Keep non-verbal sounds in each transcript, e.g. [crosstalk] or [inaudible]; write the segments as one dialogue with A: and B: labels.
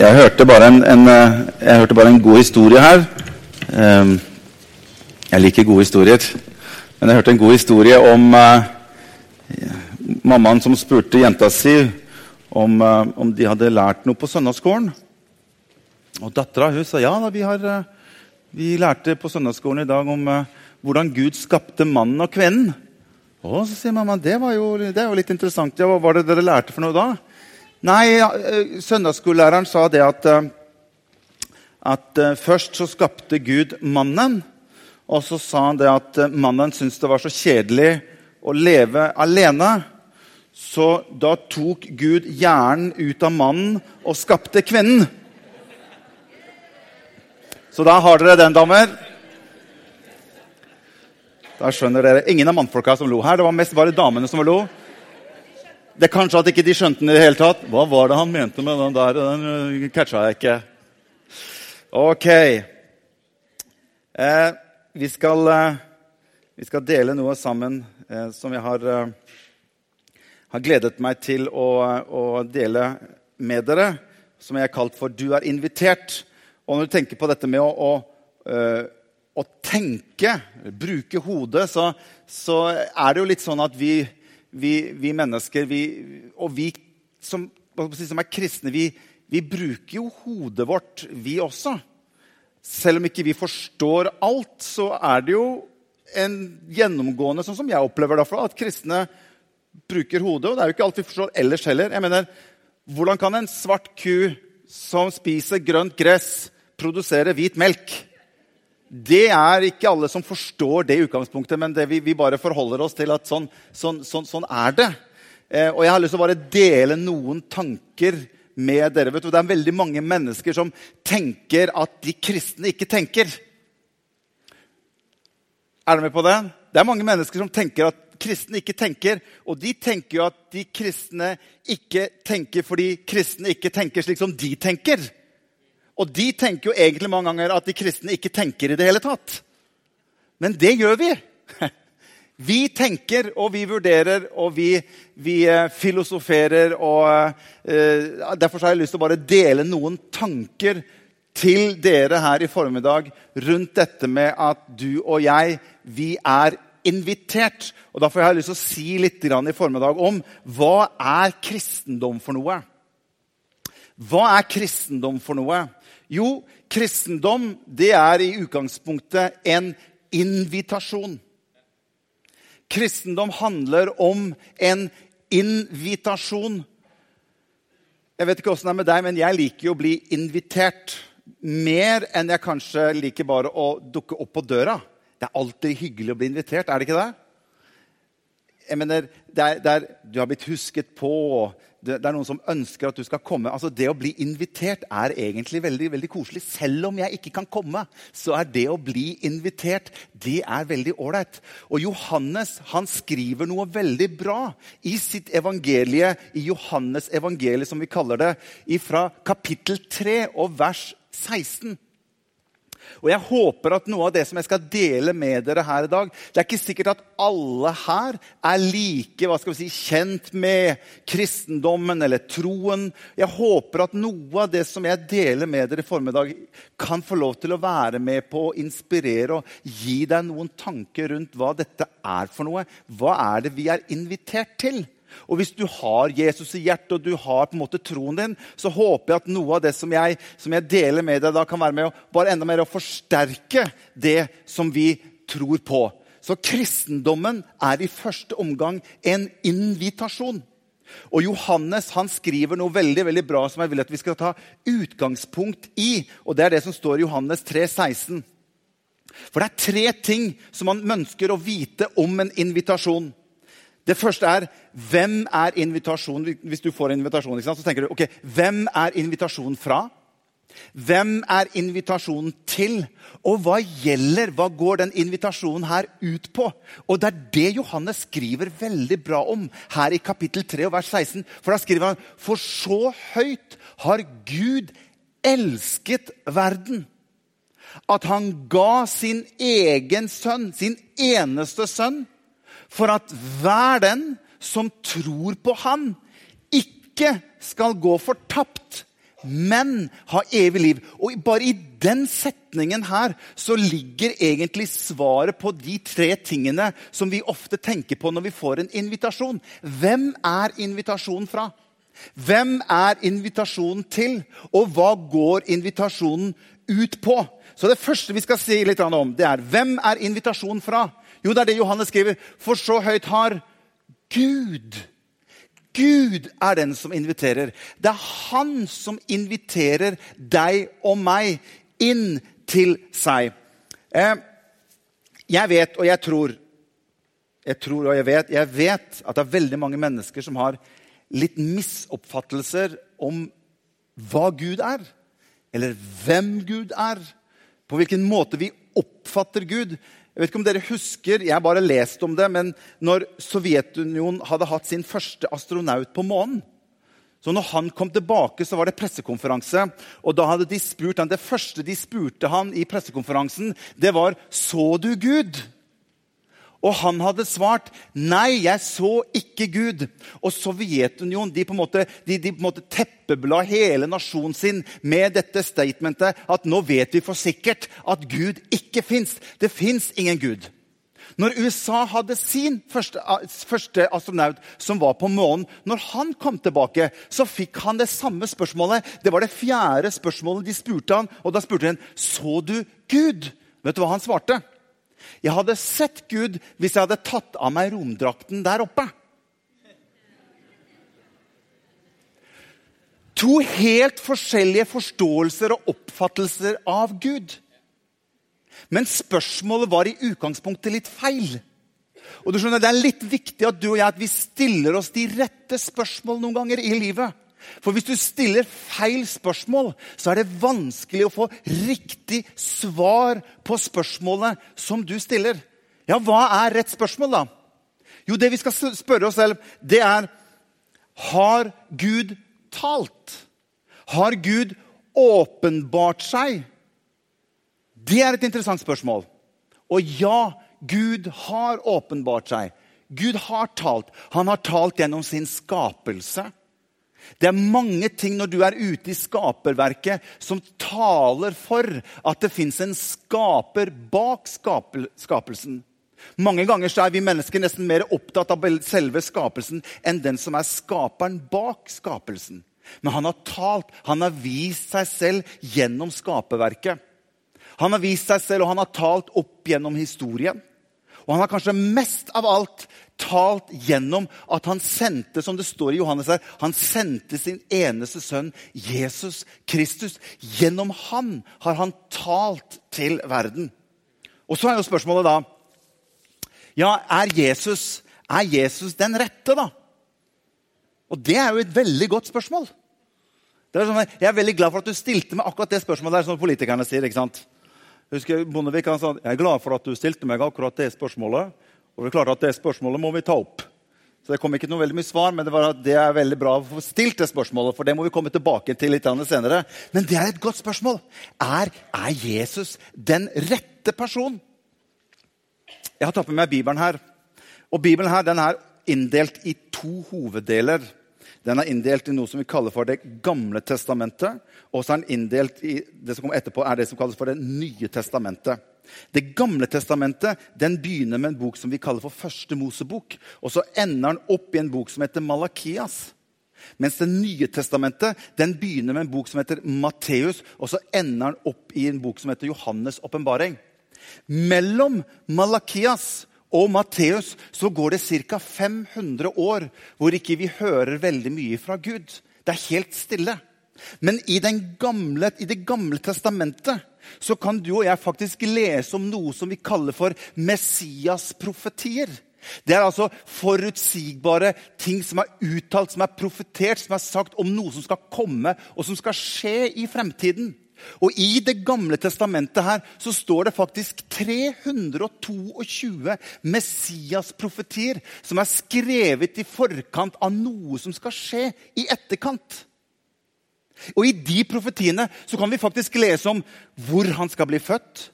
A: Jeg hørte bare en, en, eh, hørte bare en god historie her. Um, jeg liker gode historier. Men jeg hørte en god historie om uh, mammaen som spurte jenta si om, uh, om, de hadde lært noe på søndagsskolen. Og dattera sa ja, da, vi, har, vi lærte på søndagsskolen i dag om hvordan Gud skapte mannen og kvinnen. Og så sier mamma, det var jo, det var litt interessant. Ja, hva var det dere lærte for noe da? Nei, eh, søndagsskolelæreren sa det at, eh, at eh, først så skapte Gud mannen. Og så sa han det at mannen syntes det var så kjedelig å leve alene. Så da tok Gud hjernen ut av mannen og skapte kvinnen. Så da har dere den, damer. Da skjønner dere. Ingen av mannfolka som lo her. Det var mest bare damene som lo. Det er kanskje at ikke de skjønte den i det hele tatt. Hva var det han mente med den der? Den uh, catcha jeg ikke. Ok. Eh, vi, skal, eh, vi, skal, dele noe sammen eh, som jeg har, eh, har, gledet meg til å, å, dele med dere. Som jeg har kalt for 'Du er invitert'. Og når du tenker på dette med å, å, eh, å tenke, bruke hodet, så, så er det jo litt sånn at vi vi, vi mennesker, vi, og vi som, som er kristne, vi, vi, bruker jo hodet vårt, vi også. Selv om ikke vi forstår alt, så er det jo en gjennomgående, sånn som jeg opplever det, at kristne bruker hodet. Og det er jo ikke alt vi forstår ellers heller. Jeg mener, Hvordan kan en svart ku som spiser grønt gress, produsere hvit melk? Det er ikke alle som forstår det utgangspunktet, men vi, vi, bare forholder oss til at sånn, sånn, sånn, sånn er det. Eh, og jeg har lyst til å bare dele noen tanker med dere. Vet du, det er veldig mange mennesker som tenker at de kristne ikke tenker. Er dere med på det? Det er mange mennesker som tenker at kristne ikke tenker. Og de tenker jo at de kristne ikke tenker fordi kristne ikke tenker slik som de tenker. Og de tenker jo egentlig mange ganger at de kristne ikke tenker i det hele tatt. Men det gjør vi. [laughs] Vi tenker, og vi vurderer, og vi, vi eh, filosoferer. og uh, Derfor har jeg lyst til å bare dele noen tanker til dere her i formiddag rundt dette med at du og jeg, vi er invitert. Og Derfor har jeg lyst til å si litt i formiddag om hva er kristendom for noe. Hva er kristendom for noe? Jo, kristendom det er i utgangspunktet en invitasjon. Kristendom handler om en invitasjon. Jeg vet ikke åssen det er med deg, men jeg liker jo å bli invitert. Mer enn jeg kanskje liker bare å dukke opp på døra. Det er alltid hyggelig å bli invitert, er det ikke det? Jeg mener, det er, det er, Du har blitt husket på, det, det, er noen som ønsker at du skal komme. Altså Det å bli invitert er egentlig veldig, veldig koselig. Selv om jeg ikke kan komme, så er det å bli invitert det er veldig ålreit. Og Johannes han skriver noe veldig bra i sitt evangelie, i Johannes evangeliet, som vi kaller det, fra kapittel 3 og vers 16. Og jeg håper at noe av det som jeg skal dele med dere her i dag Det er ikke sikkert at alle her er like hva skal vi si, kjent med kristendommen eller troen. Jeg håper at noe av det som jeg deler med dere i formiddag, kan få lov til å være med på å inspirere og gi deg noen tanker rundt hva dette er for noe. Hva er det vi er invitert til? Og hvis du har Jesus i hjertet og du har på en måte troen din, så håper jeg at noe av det som jeg, som jeg deler med deg, da kan være med å bare enda mer å forsterke det som vi tror på. Så kristendommen er i første omgang en invitasjon. Og Johannes han skriver noe veldig veldig bra som jeg vil at vi skal ta utgangspunkt i. og Det er det som står i Johannes 3, 16. For det er tre ting som man ønsker å vite om en invitasjon. Det første er hvem er invitasjonen? Hvis du får en invitasjon, så tenker du ok, hvem er invitasjonen fra? Hvem er invitasjonen til? Og hva gjelder? Hva går den invitasjonen her ut på? Og Det er det Johannes skriver veldig bra om her i kapittel 3 og vers 16. For da skriver han For så høyt har Gud elsket verden at han ga sin egen sønn, sin eneste sønn, for at hver den som tror på Han, ikke skal gå fortapt, men ha evig liv. Og bare i den setningen her så ligger egentlig svaret på de tre tingene som vi ofte tenker på når vi får en invitasjon. Hvem er invitasjonen fra? Hvem er invitasjonen til? Og hva går invitasjonen ut på? Så Det første vi skal si litt om, det er hvem er invitasjonen fra? Jo, det er det Johannes skriver. For så høyt har Gud Gud er den som inviterer. Det er han som inviterer deg og meg inn til seg. Eh, jeg vet og jeg tror Jeg tror og jeg vet, jeg vet at det er veldig mange mennesker som har litt misoppfattelser om hva Gud er. Eller hvem Gud er. På hvilken måte vi oppfatter Gud. Jeg vet ikke om dere husker, jeg har bare lest om det, men når Sovjetunionen hadde hatt sin første astronaut på månen så når han kom tilbake, så var det pressekonferanse. og da hadde de spurt han, Det første de spurte han i pressekonferansen, det var 'Så du Gud?' Og han hadde svart 'Nei, jeg så ikke Gud'. Og Sovjetunionen de på en måte, de, de på en måte teppebla hele nasjonen sin med dette statementet at nå vet vi for sikkert at Gud ikke fins. Det fins ingen Gud. Når USA hadde sin første, første, astronaut som var på månen, når han kom tilbake, så fikk han det samme spørsmålet. Det var det fjerde spørsmålet de spurte han, og da spurte han så du Gud. Vet du hva han svarte? Jeg hadde sett Gud hvis jeg hadde tatt av meg romdrakten der oppe. To helt forskjellige forståelser og oppfattelser av Gud. Men spørsmålet var i utgangspunktet litt feil. Og du skjønner, Det er litt viktig at du og jeg at vi stiller oss de rette spørsmål noen ganger i livet. For hvis du stiller feil spørsmål, så er det vanskelig å få riktig svar på spørsmålet som du stiller. Ja, hva er rett spørsmål, da? Jo, det vi skal spørre oss selv, det er Har Gud talt? Har Gud åpenbart seg? Det er et interessant spørsmål. Og ja, Gud har åpenbart seg. Gud har talt. Han har talt gjennom sin skapelse. Det er mange ting når du er ute i skaperverket, som taler for at det fins en skaper bak skapelsen. Mange ganger er vi mennesker nesten mer opptatt av selve skapelsen enn den som er skaperen bak skapelsen. Men han har talt, han har vist seg selv gjennom skaperverket. Han har vist seg selv, og han har talt opp gjennom historien. Og han har kanskje mest av alt talt gjennom at han sendte som det står i Johannes her, han sendte sin eneste sønn, Jesus Kristus. Gjennom han har han talt til verden. Og så er jo spørsmålet da Ja, er Jesus, er Jesus den rette, da? Og det er jo et veldig godt spørsmål. Sånn, jeg er veldig glad for at du stilte meg akkurat det spørsmålet der, som politikerne sier. ikke sant? Husker Bondevik han sa jeg er glad for at du stilte meg akkurat det spørsmålet. Og det er klart at det spørsmålet må vi ta opp. Så Det kom ikke noe veldig mye svar, men det, var at det er veldig bra å få stilt det spørsmålet. for det må vi komme tilbake til litt senere. Men det er et godt spørsmål. Er, er Jesus den rette personen? Jeg har tatt med meg Bibelen her. Og Bibelen her, den er inndelt i to hoveddeler. Den er inndelt i noe som vi kaller for Det gamle testamentet. Og så er den inndelt i det som kommer etterpå, er det som kalles for Det nye testamentet. Det gamle testamentet den begynner med en bok som vi kaller for Første Mosebok. Og så ender den opp i en bok som heter Malakias. Mens Det nye testamentet den begynner med en bok som heter Matteus, og så ender den opp i en bok som heter Johannes' åpenbaring. Mellom Malakias og Matteus så går det ca. 500 år hvor ikke vi hører veldig mye fra Gud. Det er helt stille. Men i, gamle, i, Det gamle testamentet så kan du og jeg faktisk lese om noe som vi kaller for Messias-profetier. Det er altså forutsigbare ting som er uttalt, som er profetert, som er sagt om noe som skal komme, og som skal skje i fremtiden. Og I Det gamle testamentet her så står det faktisk 322 Messias-profetier som er skrevet i forkant av noe som skal skje i etterkant. Og I de profetiene så kan vi faktisk lese om hvor han skal bli født,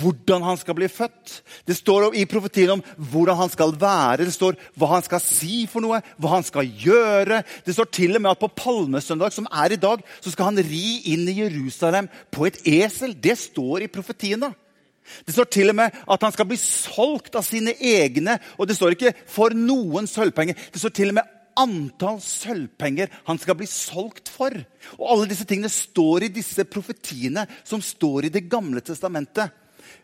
A: hvordan han skal bli født. Det står i profetien om hvordan han skal være, det står hva han skal si for noe, hva han skal gjøre. Det står til og med at på palmesøndag, som er i dag, så skal han ri inn i Jerusalem på et esel. Det står i profetiene. Det står til og med at han skal bli solgt av sine egne. Og det står ikke 'for noen sølvpenger'. Det står til og med antall sølvpenger han skal bli solgt for. Og Alle disse tingene står i disse profetiene som står i Det gamle testamentet.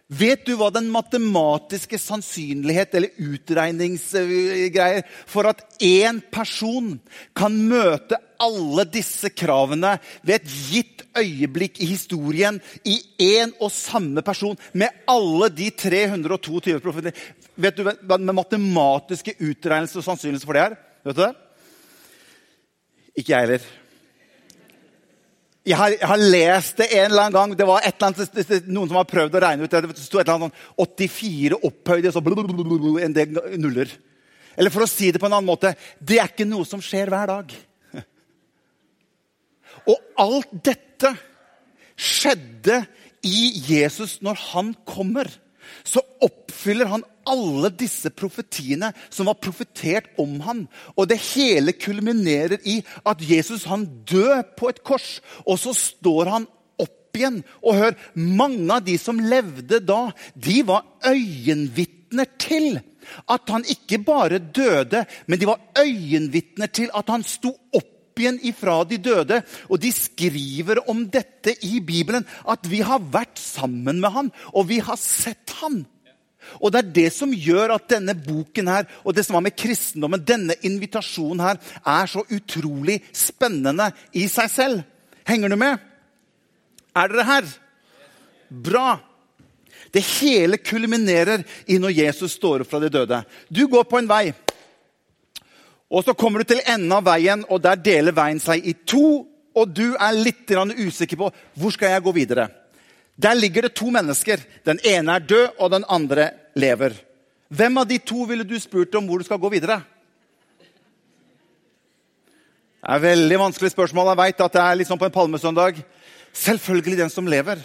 A: Vet du hva den matematiske sannsynlighet eller utregningsgreier for at én person kan møte alle disse kravene ved et gitt øyeblikk i historien i én og samme person med alle de 322 profetiene? Vet du hva den matematiske utregnelse og sannsynlighet for det er? Vet du det? Ikke jeg heller. Jeg har, jeg har, lest det en eller annen gang. Det var annet, Noen som har prøvd å regne ut det. Det sto et eller annet sånn 84 opphøyde så en del nuller. Eller for å si det på en annen måte det er ikke noe som skjer hver dag. Og alt dette skjedde i Jesus når han kommer. Så oppfyller han alle disse profetiene som var profetert om han. Og det hele kulminerer i at Jesus han dør på et kors, og så står han opp igjen. Og hør, mange av de som levde da, de var øyenvitner til at han ikke bare døde, men de var øyenvitner til at han sto opp igjen ifra de døde. Og de skriver om dette i Bibelen, at vi har vært sammen med han, og vi har sett han. Og Det er det som gjør at denne boken her, og det som har med kristendommen, denne invitasjonen her, er så utrolig spennende i seg selv. Henger du med? Er dere her? Bra. Det hele kulminerer i når Jesus står opp fra de døde. Du går på en vei, og så kommer du til enden av veien, og der deler veien seg i to. Og du er litt usikker på hvor skal jeg gå videre. Der ligger det to mennesker. Den ene er død, og den andre lever. Hvem av de to ville du spurt om hvor du skal gå videre? Det er et veldig vanskelig spørsmål. Jeg vet at det er liksom på en palmesøndag. Selvfølgelig den som lever.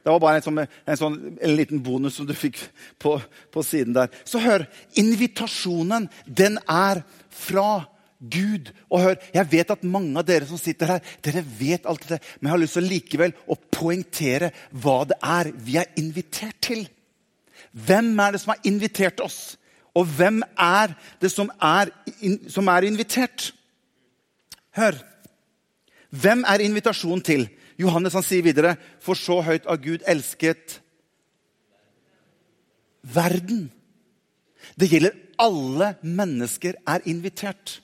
A: Det var bare en, sånn, en, sånn, en liten bonus som du fikk på, på, siden der. Så hør. Invitasjonen, den er fra Gud. Og hør, Jeg vet at mange av dere som sitter her, dere vet alt det, men jeg har lyst til likevel å poengtere hva det er vi er invitert til. Hvem er det som har invitert oss? Og hvem er det som er, som er invitert? Hør. Hvem er invitasjonen til? Johannes han sier videre, for så høyt av Gud elsket verden. Det gjelder alle mennesker er invitert.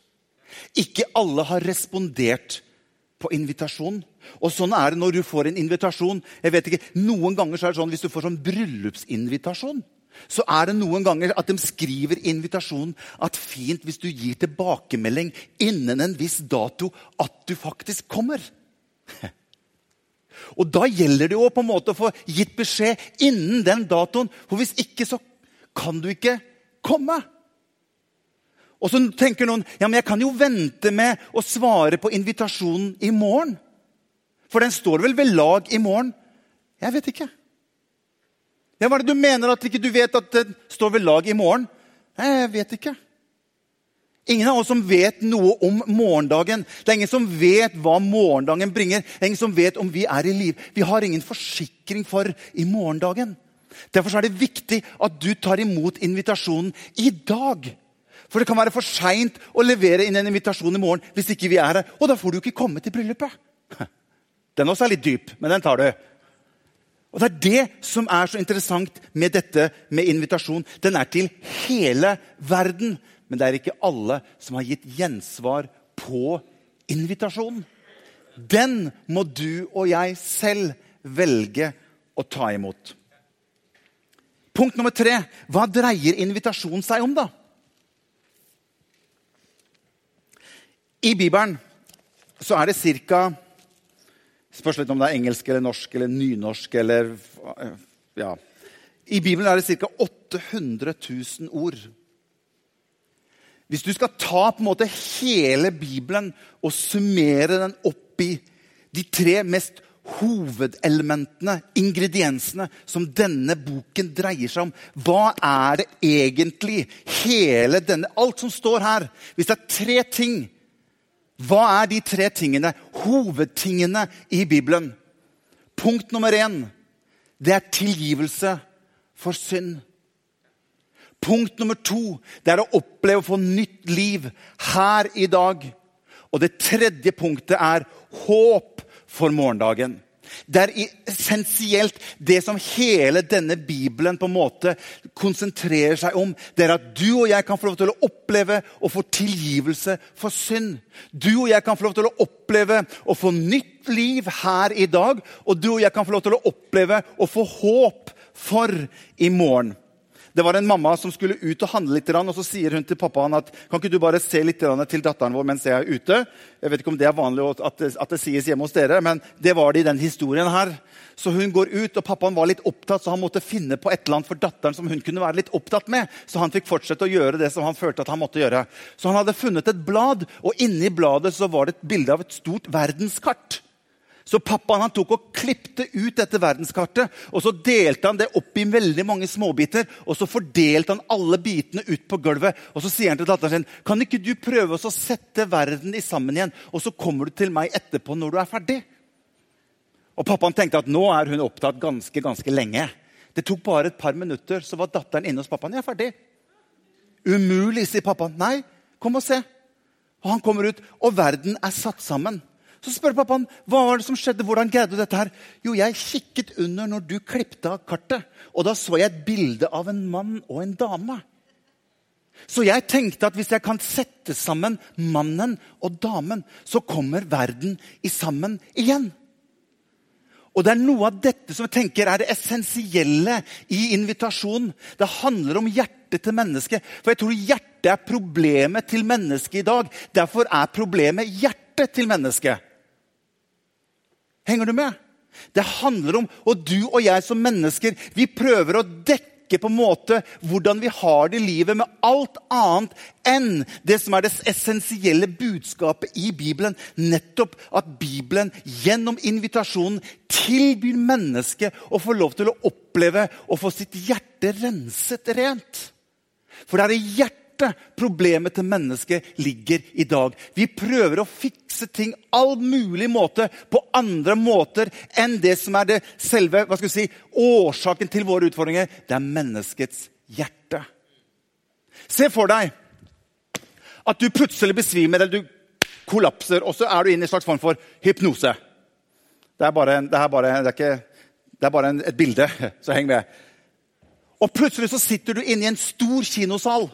A: Ikke alle har respondert på invitasjon. Og sånn er det når du får en invitasjon. Jeg vet ikke, Noen ganger så er det sånn hvis du får sånn bryllupsinvitasjon, så er det noen ganger at de skriver invitasjonen at fint hvis du gir tilbakemelding innen en viss dato at du faktisk kommer. [laughs] Og da gjelder det jo på en måte å få gitt beskjed innen den datoen. For hvis ikke, så kan du ikke komme. Og så tenker noen ja, men jeg kan jo vente med å svare på invitasjonen i morgen. For den står vel ved lag i morgen? Jeg vet ikke. Ja, Hva er det du mener at ikke du vet at den står ved lag i morgen? Jeg vet ikke. Ingen av oss som vet noe om morgendagen. Det er ingen som vet hva morgendagen bringer. Det er ingen som vet om vi er i liv. Vi har ingen forsikring for i morgendagen. Derfor er det viktig at du tar imot invitasjonen i dag. For det kan være for seint å levere inn en invitasjon i morgen hvis ikke vi er her. Og da får du ikke komme til bryllupet. [laughs] Den også er litt dyp, men den tar du. Og Det er det som er så interessant med dette med invitasjon. Den er til hele verden, men det er ikke alle som har gitt gjensvar på invitasjonen. Den må du og jeg selv velge å ta imot. Punkt nummer tre. Hva dreier invitasjonen seg om, da? I Bibelen så er det ca. Spørs litt om det er engelsk eller norsk eller nynorsk eller ja. I Bibelen er det ca. 800 000 ord. Hvis du skal ta på en måte hele Bibelen og summere den opp i de tre mest hovedelementene, ingrediensene, som denne boken dreier seg om. Hva er det egentlig hele denne Alt som står her. Hvis det er tre ting, hva er de tre tingene? Hovedtingene i Bibelen. Punkt nummer én det er tilgivelse for synd. Punkt nummer to det er å oppleve å få nytt liv her i dag. Og det tredje punktet er håp for morgendagen. Det er essensielt det som hele denne Bibelen på en måte konsentrerer seg om. Det er at du og jeg kan få lov til å oppleve å få tilgivelse for synd. Du og jeg kan få lov til å oppleve å få nytt liv her i dag. Og du og jeg kan få lov til å oppleve å få håp for i morgen. Det var en mamma som skulle ut og handle litt, og så sier hun til pappaen at kan ikke du bare se litt til datteren vår mens jeg er ute. Jeg vet ikke om det er vanlig at det, at det sies hjemme hos dere, men det var det i den historien her. Så hun går ut, og pappaen var litt opptatt, så han måtte finne på et eller annet for datteren som hun kunne være litt opptatt med. Så han fikk fortsette å gjøre det som han følte at han måtte gjøre. Så han hadde funnet et blad, og inni bladet så var det et bilde av et stort verdenskart. Så pappaen han tok og klipte ut dette verdenskartet. og Så delte han det opp i veldig mange småbiter. og Så fordelte han alle bitene ut på gulvet. Og Så sier han til datteren sin kan ikke du prøve å sette verden i sammen igjen, og så kommer du til meg etterpå når du er ferdig. Og Pappaen tenkte at nå er hun opptatt ganske ganske lenge. Det tok bare et par minutter, så var datteren inne hos pappaen. Jeg er ferdig. Umulig, sier pappaen. Nei, kom og se. Og Han kommer ut, og verden er satt sammen. Så spør pappaen hva var det som skjedde. hvordan greide du dette her? Jo, jeg kikket under når du klippte av kartet, og da så jeg et bilde av en mann og en dame. Så jeg tenkte at hvis jeg kan sette sammen mannen og damen, så kommer verden i sammen igjen. Og Det er noe av dette som jeg tenker er det essensielle i invitasjonen. Det handler om hjertet til mennesket. For jeg tror hjertet er problemet til mennesket i dag. Derfor er problemet hjertet til mennesket. Henger du med? Det handler om Og du og jeg som mennesker vi prøver å dekke på en måte hvordan vi har det i livet, med alt annet enn det som er det essensielle budskapet i Bibelen. Nettopp at Bibelen gjennom invitasjonen tilbyr mennesket å få lov til å oppleve å få sitt hjerte renset rent. For det er i hjertet hjertet problemet til mennesket ligger i dag. Vi prøver å fikse ting all mulig måte på andre måter enn det som er det selve hva skal vi si, årsaken til våre utfordringer. Det er menneskets hjerte. Se for deg at du plutselig besvimer eller du kollapser, og så er du inne i en slags form for hypnose. Det er bare, det er bare, det er ikke, det er bare et bilde, [laughs] så heng med. Og plutselig så sitter du inne i en stor kinosal.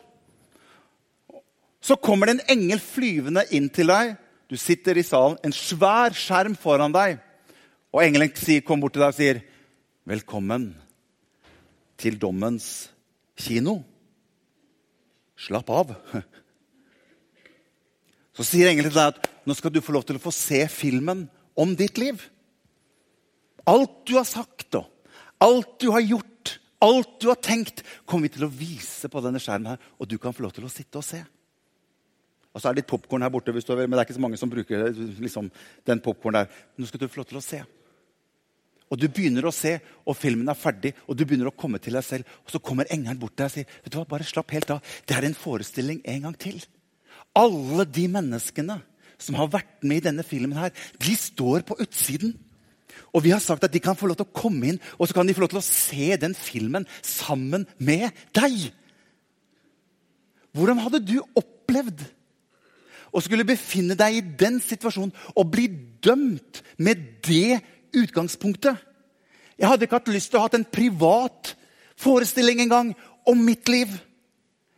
A: Så kommer det en engel flyvende inn til deg. Du sitter i salen, en svær skjerm foran deg. Og engelen kommer bort til deg og sier, 'Velkommen til dommens kino. Slapp av.' [laughs] Så sier engelen til deg at nå skal du få lov til å få se filmen om ditt liv. Alt du har sagt og alt du har gjort, alt du har tenkt, kommer vi til å vise på denne skjermen her, og du kan få lov til å sitte og se. Og så er det litt popkorn her borte, men det er ikke så mange som bruker liksom, den popkornen der. Nå skal du få lov til å se. Og du begynner å se, og filmen er ferdig, og du begynner å komme til deg selv. Og så kommer engelen bort til deg og sier vet du hva, bare slapp helt av. Det er en forestilling en gang til. Alle de menneskene som har vært med i denne filmen, her, de står på utsiden. Og vi har sagt at de kan få lov til å komme inn og så kan de få lov til å se den filmen sammen med deg. Hvordan hadde du opplevd og skulle befinne deg i den situasjonen og bli dømt med det utgangspunktet. Jeg hadde ikke hatt lyst til å ha en privat forestilling en gang om mitt liv.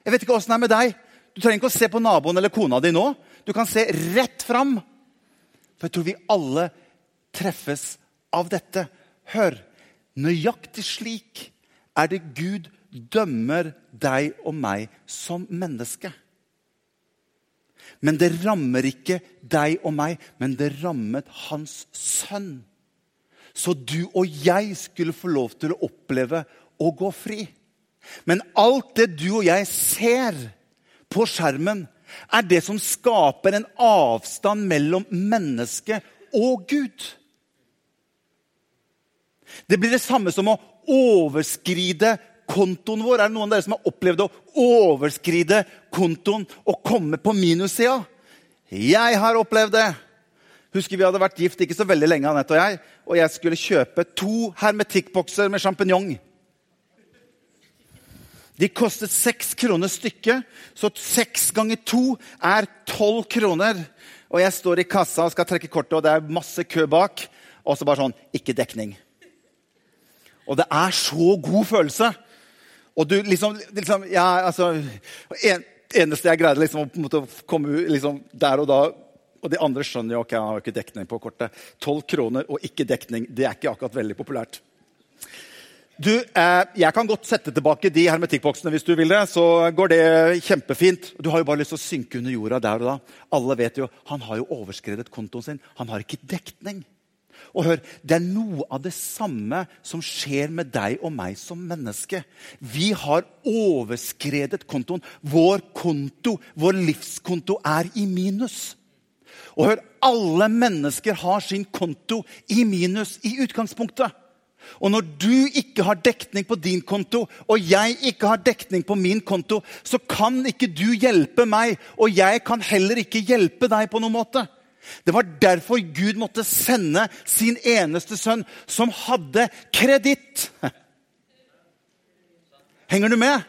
A: Jeg vet ikke åssen det er med deg. Du trenger ikke å se på naboen eller kona di nå. Du kan se rett fram. For jeg tror vi alle treffes av dette. Hør, nøyaktig slik er det Gud dømmer deg og meg som menneske. Men det rammer ikke deg og meg, men det rammet hans sønn. Så du og jeg skulle få lov til å oppleve å gå fri. Men alt det du og jeg ser på skjermen, er det som skaper en avstand mellom menneske og Gud. Det blir det samme som å overskride kontoen vår. Er det noen av dere som har opplevd å overskride kontoen og komme på minussida? Jeg har opplevd det. Husker Vi hadde vært gift ikke så veldig lenge, Anette og jeg, og jeg skulle kjøpe to hermetikkbokser med sjampinjong. De kostet seks kroner stykket, så seks ganger to er tolv kroner. Og jeg står i kassa og skal trekke kortet, og det er masse kø bak. Og så bare sånn Ikke dekning. Og det er så god følelse. Og du liksom, liksom Ja, altså en, Eneste jeg greide liksom, å komme liksom, der og da Og de andre skjønner jo ok, jeg har ikke dekning på kortet. Tolv kroner og ikke dekning, det er ikke akkurat veldig populært. Du, eh, Jeg kan godt sette tilbake de hermetikkboksene hvis du vil det. Så går det kjempefint. Du har jo bare lyst til å synke under jorda der og da. Alle vet jo, Han har jo overskredet kontoen sin. Han har ikke dekning. Og hør, Det er noe av det samme som skjer med deg og meg som menneske. Vi har overskredet kontoen. Vår konto, vår livskonto, er i minus. Og hør, alle mennesker har sin konto i minus i utgangspunktet. Og når du ikke har dekning på din konto, og jeg ikke har dekning på min konto, så kan ikke du hjelpe meg, og jeg kan heller ikke hjelpe deg på noen måte. Det var derfor Gud måtte sende sin eneste sønn, som hadde kreditt. Henger du med?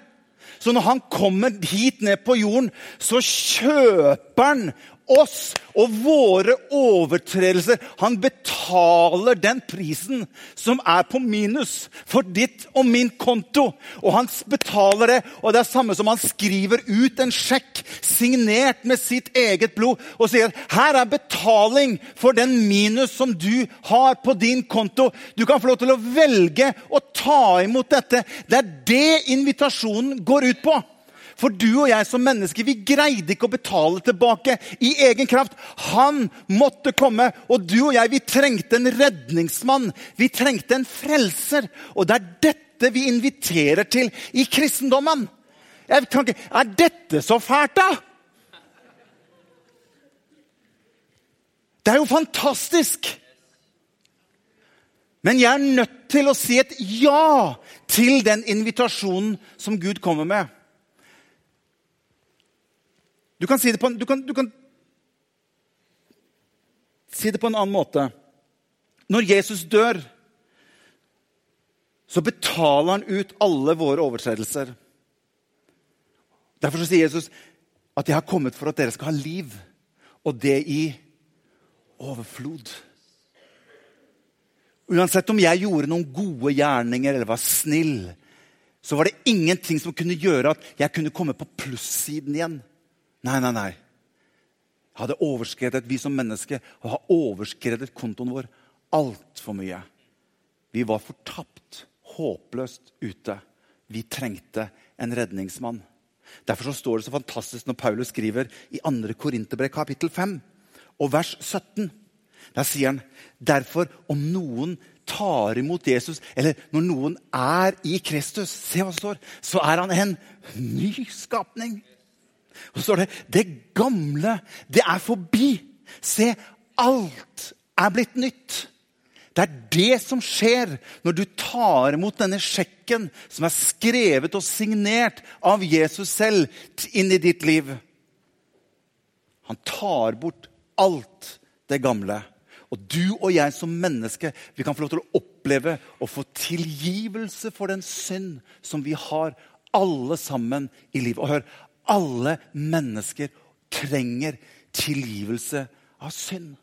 A: Så når han kommer hit ned på jorden, så kjøper han oss og våre overtredelser. Han betaler den prisen som er på minus for ditt og min konto. Og han betaler det, og det er samme som han skriver ut en sjekk signert med sitt eget blod og sier her er betaling for den minus som du har på din konto. Du kan få lov til å velge å ta imot dette. Det er det invitasjonen går ut på. For du og jeg som mennesker vi greide ikke å betale tilbake i egen kraft. Han måtte komme, og du og jeg vi trengte en redningsmann. Vi trengte en frelser. Og det er dette vi inviterer til i kristendommen. Ikke, er dette så fælt, da? Det er jo fantastisk! Men jeg er nødt til å si et ja til den invitasjonen som Gud kommer med. Du kan si det på en, du kan, du kan si det på en annen måte. Når Jesus dør, så betaler han ut alle våre overtredelser. Derfor sier Jesus at 'jeg har kommet for at dere skal ha liv', og det i overflod. Uansett om jeg gjorde noen gode gjerninger eller var snill, så var det ingenting som kunne gjøre at jeg kunne komme på plussiden igjen. Nei, nei, nei. Jeg hadde overskredet, Vi som mennesker har overskredet kontoen vår altfor mye. Vi var fortapt, håpløst ute. Vi trengte en redningsmann. Derfor står det så fantastisk når Paulus skriver i 2. Korinterbrev kapittel 5 og vers 17. Der sier han derfor om noen tar imot Jesus, eller når noen er i Kristus, se hva det står, så er han en ny skapning. Så står det det gamle, det er forbi. Se, alt er blitt nytt. Det er det som skjer når du tar imot denne sjekken som er skrevet og signert av Jesus selv, inn i ditt liv. Han tar bort alt det gamle. Og du og jeg som menneske vi kan få lov til å oppleve og få tilgivelse for den synd som vi har, alle sammen i livet. Og hør, alle mennesker trenger tilgivelse av synd.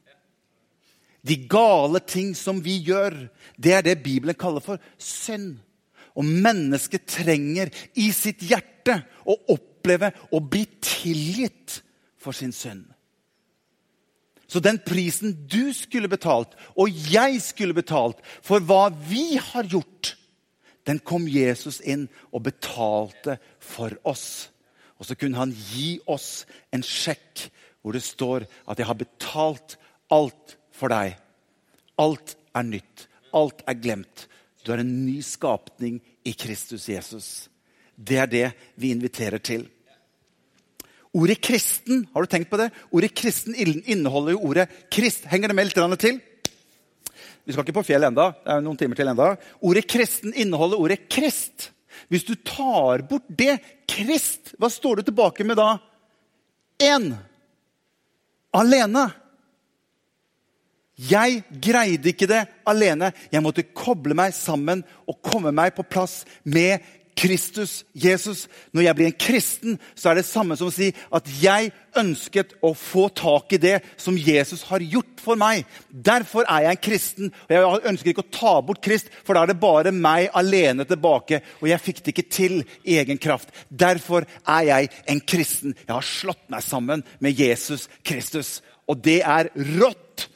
A: De gale ting som vi gjør, det er det Bibelen kaller for synd. Og mennesket trenger i sitt hjerte å oppleve å bli tilgitt for sin synd. Så den prisen du skulle betalt, og jeg skulle betalt for hva vi har gjort, den kom Jesus inn og betalte for oss. Og så kunne han gi oss en sjekk hvor det står at 'jeg har betalt alt for deg'. Alt er nytt. Alt er glemt. Du er en ny skapning i Kristus Jesus. Det er det vi inviterer til. Ordet 'kristen', har du tenkt på det? Ordet 'kristen' inneholder jo ordet 'krist'. Henger det med litt til? Vi skal ikke på fjell enda. Det er noen timer til enda. Ordet kristen inneholder ordet krist. Hvis du tar bort det, krist, hva står du tilbake med da? Én. Alene. Jeg greide ikke det alene. Jeg måtte koble meg sammen og komme meg på plass med Kristus, Jesus. Når jeg blir en kristen, så er det samme som å si at jeg ønsket å få tak i det som Jesus har gjort for meg. Derfor er jeg en kristen. og Jeg ønsker ikke å ta bort Krist, for da er det bare meg alene tilbake. Og jeg fikk det ikke til i egen kraft. Derfor er jeg en kristen. Jeg har slått meg sammen med Jesus Kristus. Og det er rått.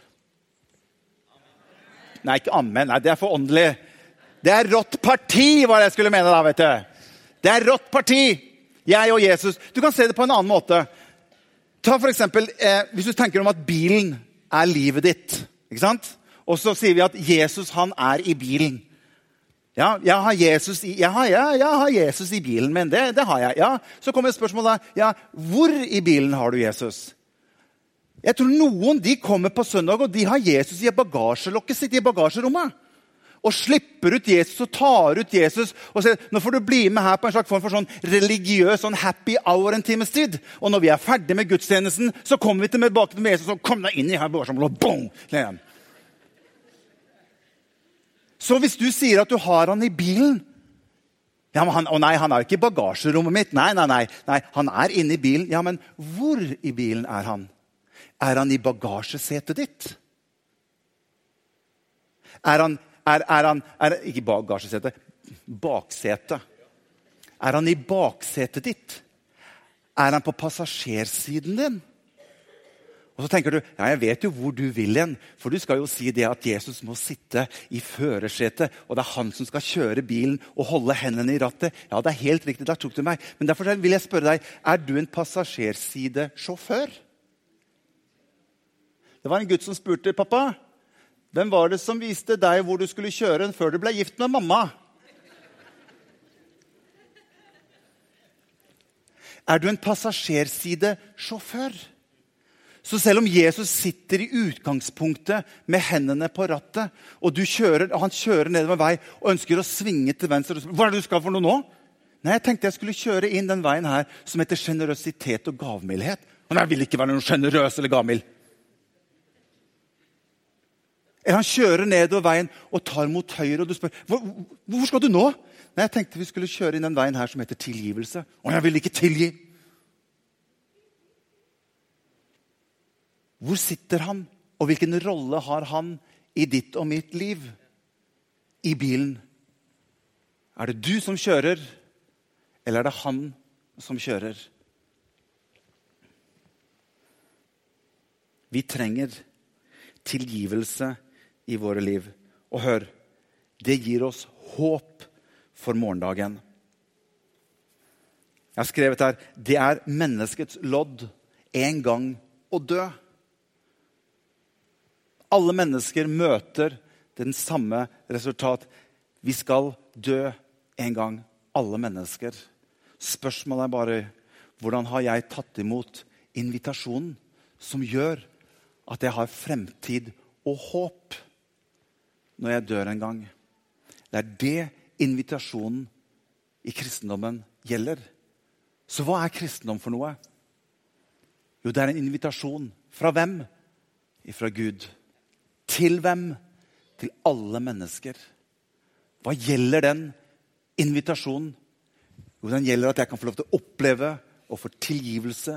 A: Nei, ikke amen. Nei, det er for åndelig. Det er rått parti, var det jeg skulle mene da. vet du. Det er rått parti, jeg og Jesus. Du kan se det på en annen måte. Ta for eksempel, eh, Hvis du tenker om at bilen er livet ditt, ikke sant? og så sier vi at Jesus han er i bilen. Ja, jeg har Jesus i, jeg har, ja, jeg har Jesus i bilen min. Det, det, har jeg. Ja, Så kommer spørsmålet ja, hvor i bilen har du Jesus. Jeg tror Noen de kommer på søndag og de har Jesus i bagasjelokket sitt i bagasjerommet og slipper ut Jesus og tar ut Jesus og sier nå får du bli med her på en slags form for sånn religiøs sånn happy hour en times tid. Og når vi er ferdig med gudstjenesten, så kommer vi tilbake til Jesus og kom deg inn i her og boom! Så hvis du sier at du har han i bilen ja, men han, Å nei, han er ikke i bagasjerommet mitt. Nei, nei, nei, nei, Han er inne i bilen. Ja, men hvor i bilen er han? Er han i bagasjesetet ditt? Er han er, er han er, Ikke bagasjesetet. Baksetet. Er han i baksetet ditt? Er han på passasjersiden din? Og så tenker du ja, jeg vet jo hvor du vil hen. For du skal jo si det at Jesus må sitte i førersetet, og det er han som skal kjøre bilen og holde hendene i rattet. Ja, det er helt riktig, der tok du meg. Men derfor vil jeg spørre deg, er du en passasjersidesjåfør? Det var en gutt som spurte pappa, hvem var det som viste deg hvor du skulle kjøre før du ble gift med mamma? Er du en passasjersidesjåfør? Så selv om Jesus sitter i utgangspunktet med hendene på rattet, og kjører, han kjører nedover vei og ønsker å svinge til venstre Hva er det du skal for noe nå? Nei, Jeg tenkte jeg skulle kjøre inn den veien her som heter sjenerøsitet og gavmildhet. Men jeg vil ikke være noen sjenerøs eller gavmild. Eller han kjører nedover veien og tar mot høyre, og du spør hvor, hvor skal du nå? Nei, Jeg tenkte vi skulle kjøre inn den veien her som heter tilgivelse. Og jeg vil ikke tilgi. Hvor sitter han, og hvilken rolle har han i ditt og mitt liv? I bilen. Er det du som kjører, eller er det han som kjører? Vi trenger tilgivelse i våre liv. Og hør det gir oss håp for morgendagen. Jeg har skrevet her det er menneskets lodd en gang å dø. Alle mennesker møter den samme resultat. Vi skal dø en gang, alle mennesker. Spørsmålet er bare hvordan har jeg tatt imot invitasjonen som gjør at jeg har fremtid og håp? Når jeg dør en gang. Det er det invitasjonen i kristendommen gjelder. Så hva er kristendom for noe? Jo, det er en invitasjon. Fra hvem? Fra Gud. Til hvem? Til alle mennesker. Hva gjelder den invitasjonen? Jo, den gjelder at jeg kan få lov til å oppleve og få tilgivelse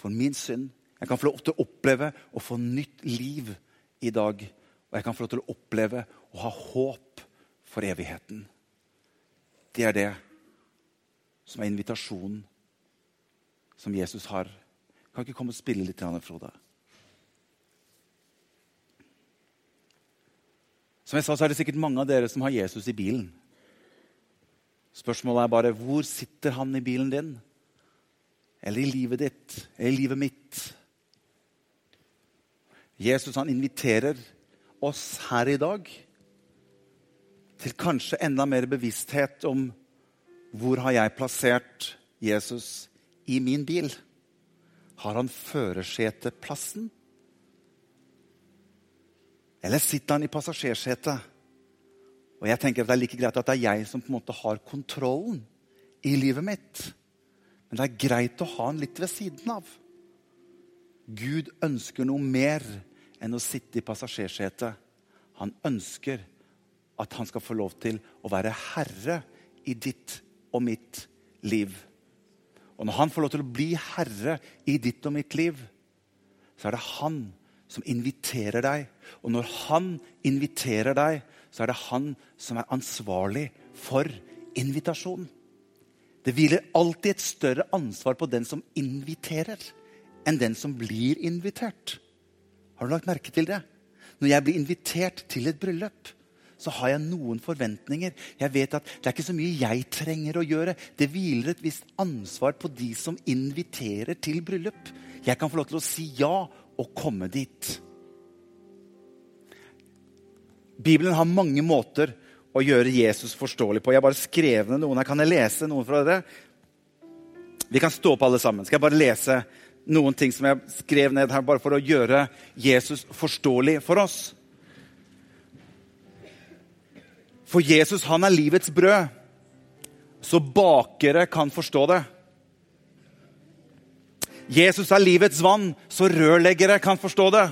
A: for min synd. Jeg kan få lov til å oppleve og få nytt liv i dag. Og jeg kan få lov til å oppleve og ha håp for evigheten. Det er det som er invitasjonen som Jesus har. Kan ikke komme og spille litt, Frode? Som jeg sa, så er det sikkert mange av dere som har Jesus i bilen. Spørsmålet er bare hvor sitter han i bilen din? Eller i livet ditt? Eller i livet mitt? Jesus han inviterer oss her i dag til kanskje enda mer bevissthet om hvor har jeg plassert Jesus i min bil? Har han førerseteplassen? Eller sitter han i passasjersetet? Og jeg tenker at Det er like greit at det er jeg som på en måte har kontrollen i livet mitt. Men det er greit å ha han litt ved siden av. Gud ønsker noe mer enn å sitte i passasjersetet. Han ønsker at han skal få lov til å være herre i ditt og mitt liv. Og når han får lov til å bli herre i ditt og mitt liv, så er det han som inviterer deg. Og når han inviterer deg, så er det han som er ansvarlig for invitasjonen. Det hviler alltid et større ansvar på den som inviterer, enn den som blir invitert. Har du lagt merke til det? Når jeg blir invitert til et bryllup, så har jeg noen forventninger. Jeg vet at Det er ikke så mye jeg trenger å gjøre. Det hviler et visst ansvar på de som inviterer til bryllup. Jeg kan få lov til å si ja og komme dit. Bibelen har mange måter å gjøre Jesus forståelig på. Jeg har bare skrevet ned noen her. Kan jeg lese noen fra dere? Vi kan stå opp alle sammen. Skal jeg bare lese noen ting som jeg skrev ned her, bare for å gjøre Jesus forståelig for oss? For Jesus, han er livets brød, så bakere kan forstå det. Jesus er livets vann, så rørleggere kan forstå det.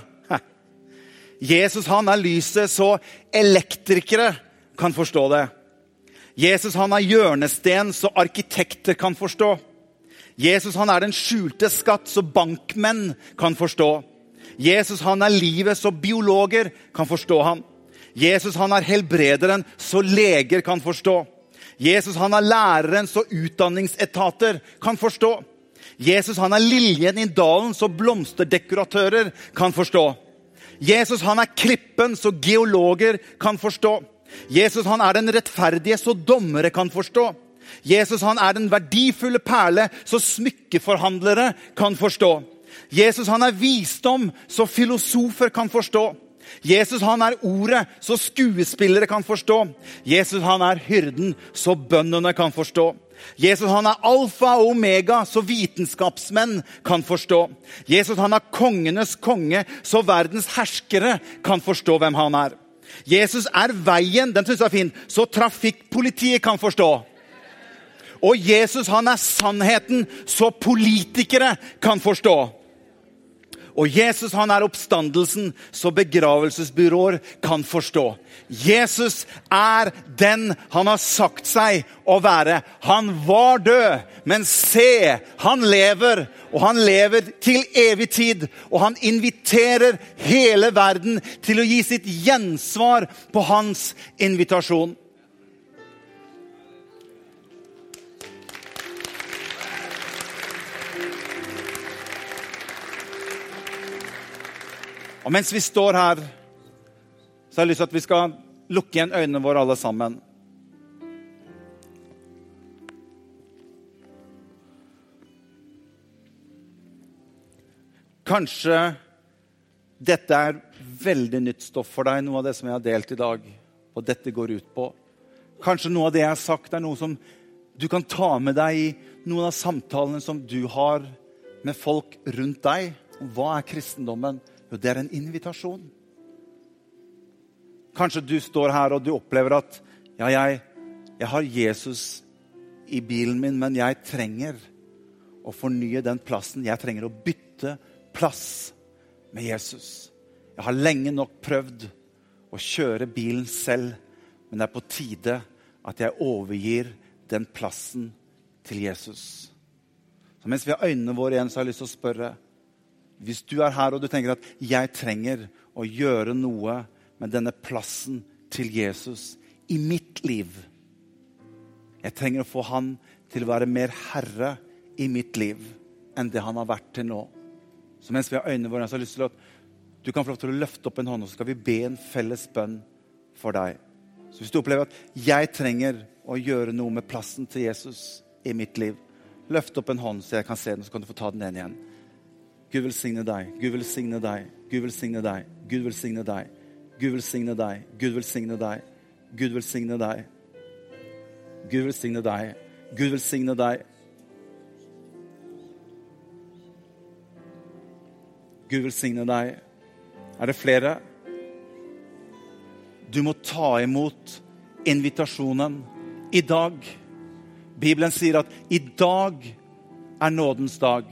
A: Jesus han er lyset, så elektrikere kan forstå det. Jesus han er hjørnesten, så arkitekter kan forstå. Jesus han er den skjulte skatt, så bankmenn kan forstå. Jesus han er livet, så biologer kan forstå han. Jesus han er helbrederen, så leger kan forstå. Jesus han er læreren, så utdanningsetater kan forstå. Jesus han er liljen i dalen, så blomsterdekoratører kan forstå. Jesus han er klippen, så geologer kan forstå. Jesus han er den rettferdige, så dommere kan forstå. Jesus han er den verdifulle perle, så smykkeforhandlere kan forstå. Jesus han er visdom, så filosofer kan forstå. Jesus han er ordet, så skuespillere kan forstå. Jesus han er hyrden, så bøndene kan forstå. Jesus han er alfa og omega, så vitenskapsmenn kan forstå. Jesus han er kongenes konge, så verdens herskere kan forstå hvem han er. Jesus er veien, den synes jeg er fin, så trafikkpolitiet kan forstå. Og Jesus han er sannheten, så politikere kan forstå. Og Jesus han er oppstandelsen, så begravelsesbyråer kan forstå. Jesus er den han har sagt seg å være. Han var død, men se, han lever. Og han lever til evig tid. Og han inviterer hele verden til å gi sitt gjensvar på hans invitasjon. Og mens vi står her, så har jeg lyst til at vi skal lukke igjen øynene våre alle sammen. Kanskje dette er veldig nytt stoff for deg, noe av det som jeg har delt i dag. Og dette går ut på. Kanskje noe av det jeg har sagt, er noe som du kan ta med deg i noen av samtalene som du har med folk rundt deg. Hva er kristendommen? Jo, det er en invitasjon. Kanskje du står her og du opplever at ja, jeg, jeg har Jesus i bilen min, men jeg trenger å fornye den plassen. Jeg trenger å bytte plass med Jesus. Jeg har lenge nok prøvd å kjøre bilen selv, men det er på tide at jeg overgir den plassen til Jesus. Så mens vi har øynene våre igjen, så har jeg lyst til å spørre hvis du er her og du tenker at 'jeg trenger å gjøre noe med denne plassen til Jesus i mitt liv' Jeg trenger å få han til å være mer herre i mitt liv enn det han har vært til nå. Så mens vi har øynene våre, så har jeg lyst til at du kan få lov til å løfte opp en hånd, og så skal vi be en felles bønn for deg. Så hvis du opplever at 'jeg trenger å gjøre noe med plassen til Jesus i mitt liv', løft opp en hånd så jeg kan se den, så kan du få ta den igjen. Gud velsigne deg, Gud velsigne deg, Gud velsigne deg, Gud velsigne deg. Gud velsigne deg, Gud velsigne deg, Gud velsigne deg. Gud velsigne deg, Gud velsigne deg. Gud velsigne deg. Er det flere? Du må ta imot invitasjonen i dag. Bibelen sier at i dag er nådens dag.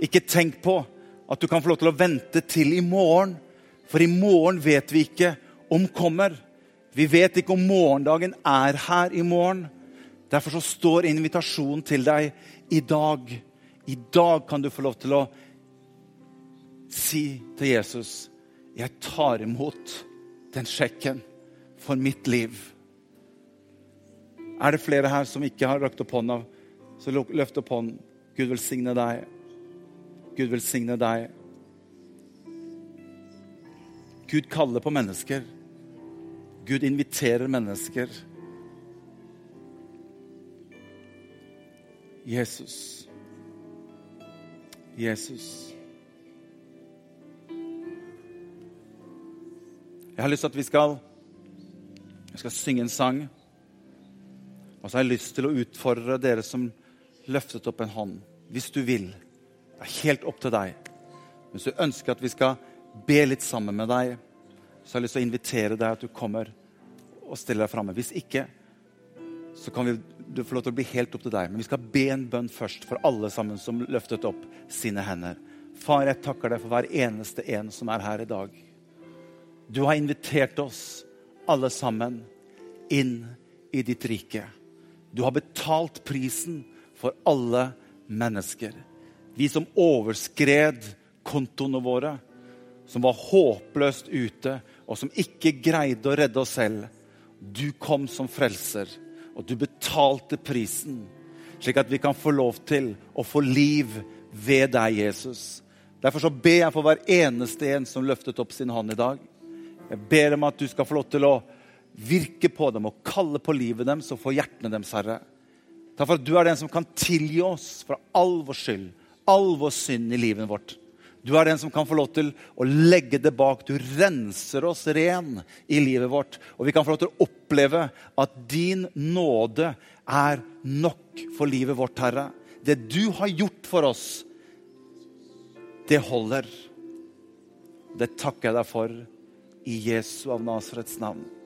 A: Ikke tenk på at du kan få lov til å vente til i morgen, for i morgen vet vi ikke om kommer. Vi vet ikke om morgendagen er her i morgen. Derfor så står invitasjonen til deg i dag. I dag kan du få lov til å si til Jesus jeg tar imot den sjekken for mitt liv. Er det flere her som ikke har rakt opp hånda, så løft opp hånden. Gud velsigne deg. Gud velsigne deg. Gud kaller på mennesker. Gud inviterer mennesker. Jesus. Jesus. Jeg har lyst til at vi skal, vi skal synge en sang. Og så har jeg lyst til å utfordre dere som løftet opp en hånd. Hvis du vil. Det er helt opp til deg. Hvis du ønsker at vi skal be litt sammen med deg, så har jeg lyst til å invitere deg at du kommer og stiller deg framme. Hvis ikke, så kan vi, du få lov til å bli helt opp til deg. Men vi skal be en bønn først for alle sammen som løftet opp sine hender. Far, jeg takker deg for hver eneste en som er her i dag. Du har invitert oss alle sammen inn i ditt rike. Du har betalt prisen for alle mennesker. Vi som overskred kontoene våre, som var håpløst ute, og som ikke greide å redde oss selv. Du kom som frelser, og du betalte prisen, slik at vi kan få lov til å få liv ved deg, Jesus. Derfor så ber jeg for hver eneste en som løftet opp sin hånd i dag. Jeg ber om at du skal få lov til å virke på dem og kalle på livet deres og få hjertene deres, Herre. Takk for at du er den som kan tilgi oss for all vår skyld, all vår synd i livet vårt. Du er den som kan få lov til å legge det bak. Du renser oss ren i livet vårt. Og vi kan få lov til å oppleve at din nåde er nok for livet vårt, Herre. Det du har gjort for oss, det holder. Det takker jeg deg for i Jesu av Nasarets navn.